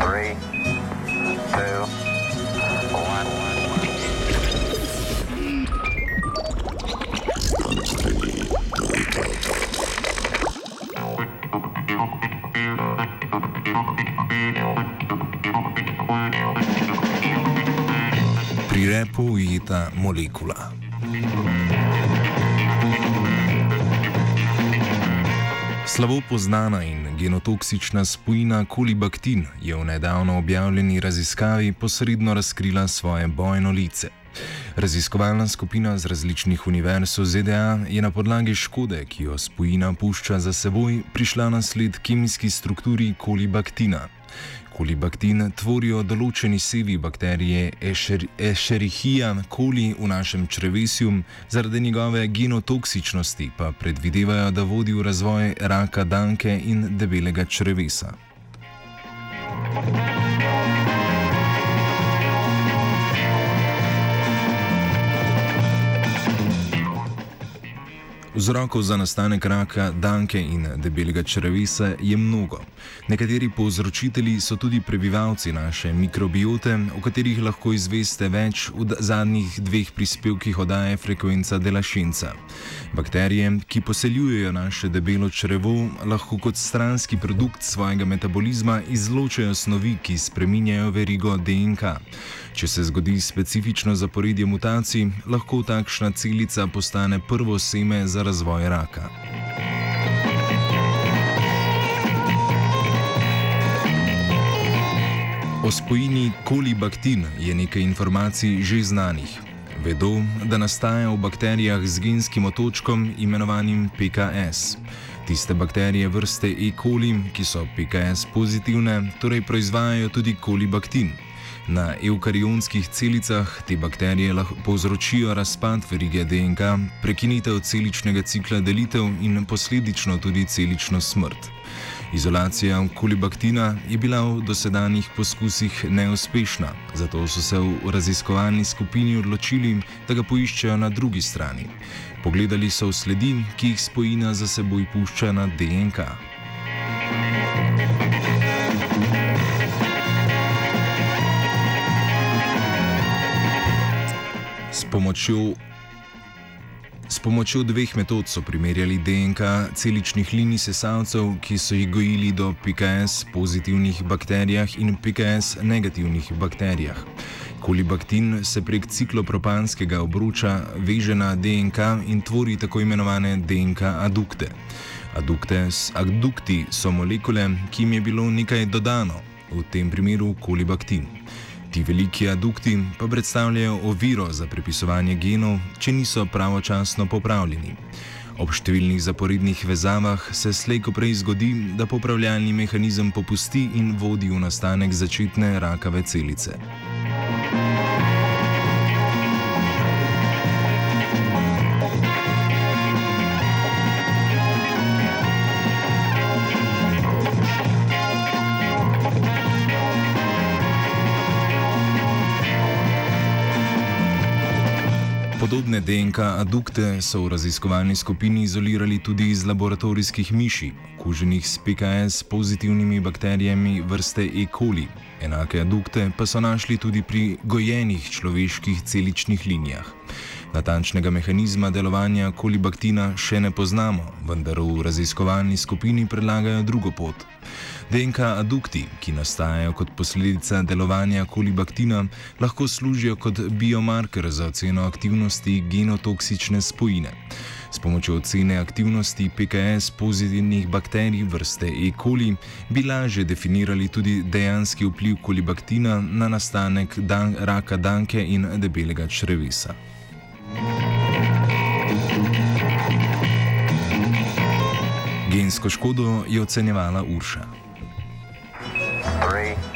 Three, two. Pri repu ujeta molekula. Slabo poznana in genotoksična spojina kolibaktin je v nedavno objavljeni raziskavi posredno razkrila svoje bojno lice. Raziskovalna skupina z različnih univerz v ZDA je na podlagi škode, ki jo spojina pušča za seboj, prišla na sled kemijski strukturi kolibaktina. Kolibaktin tvorijo določeni sevi bakterije Escherichia coli v našem črevesju, zaradi njegove genotoksičnosti pa predvidevajo, da vodi v razvoj raka danke in debelega črevesa. Vzrokov za nastanek raka, danke in debelega črevesa je mnogo. Nekateri povzročitelji so tudi prebivalci naše mikrobiote, o katerih lahko izveste več v zadnjih dveh prispevkih oddaje Frekvenca Delašinca. Bakterije, ki poseljujejo naše debelo črevo, lahko kot stranski produkt svojega metabolizma izločajo snovi, ki spreminjajo verigo DNK. Če se zgodi specifično zaporedje mutacij, lahko takšna celica postane prvo seme za razvoj raka. O spojini kolibaktin je nekaj informacij že znanih. Vedo, da nastaja v bakterijah z genskim otočkom imenovanim PKS. Tiste bakterije vrste E. coli, ki so PKS pozitivne, torej proizvajajo tudi kolibaktin. Na eukarionskih celicah te bakterije lahko povzročijo razpad verige DNK, prekinitev celičnega cikla delitev in posledično tudi celično smrt. Izolacija kolibaktina je bila v dosedanjih poskusih neuspešna, zato so se v raziskovalni skupini odločili, da ga poiščejo na drugi strani. Pogledali so sledi, ki jih spojina za seboj pušča na DNK. Pomočjo, s pomočjo dveh metod so primerjali DNK celičnih linij sesalcev, ki so jih gojili do PKS pozitivnih bakterijah in PKS negativnih bakterijah. Kolibaktin se prek ciklopropanskega obroča veže na DNK in tvori tako imenovane DNK adukte. Adukte, adukti so molekule, ki jim je bilo nekaj dodano, v tem primeru kolibaktin. Ti veliki adukti pa predstavljajo oviro za prepisovanje genov, če niso pravočasno popravljeni. Ob številnih zaporednih vezavah se slejko prej zgodi, da popravljalni mehanizem popusti in vodi v nastanek začetne rakave celice. Podobne DNK adukte so v raziskovalni skupini izolirali tudi iz laboratorijskih miši, okuženih s PKS pozitivnimi bakterijami vrste E. coli. Enake adukte pa so našli tudi pri gojenih človeških celičnih linijah. Natančnega mehanizma delovanja kolibaktina še ne poznamo, vendar v raziskovalni skupini predlagajo drugo pot. DNK adukti, ki nastajajo kot posledica delovanja kolibaktina, lahko služijo kot biomarker za oceno aktivnosti genotoksične spojine. S pomočjo ocene aktivnosti PKS pozitivnih bakterij vrste E. coli bi lažje definirali tudi dejanski vpliv kolibaktina na nastanek dan raka danke in debelega črevesa. Gensko škodo je ocenjevala Urša. Three, two,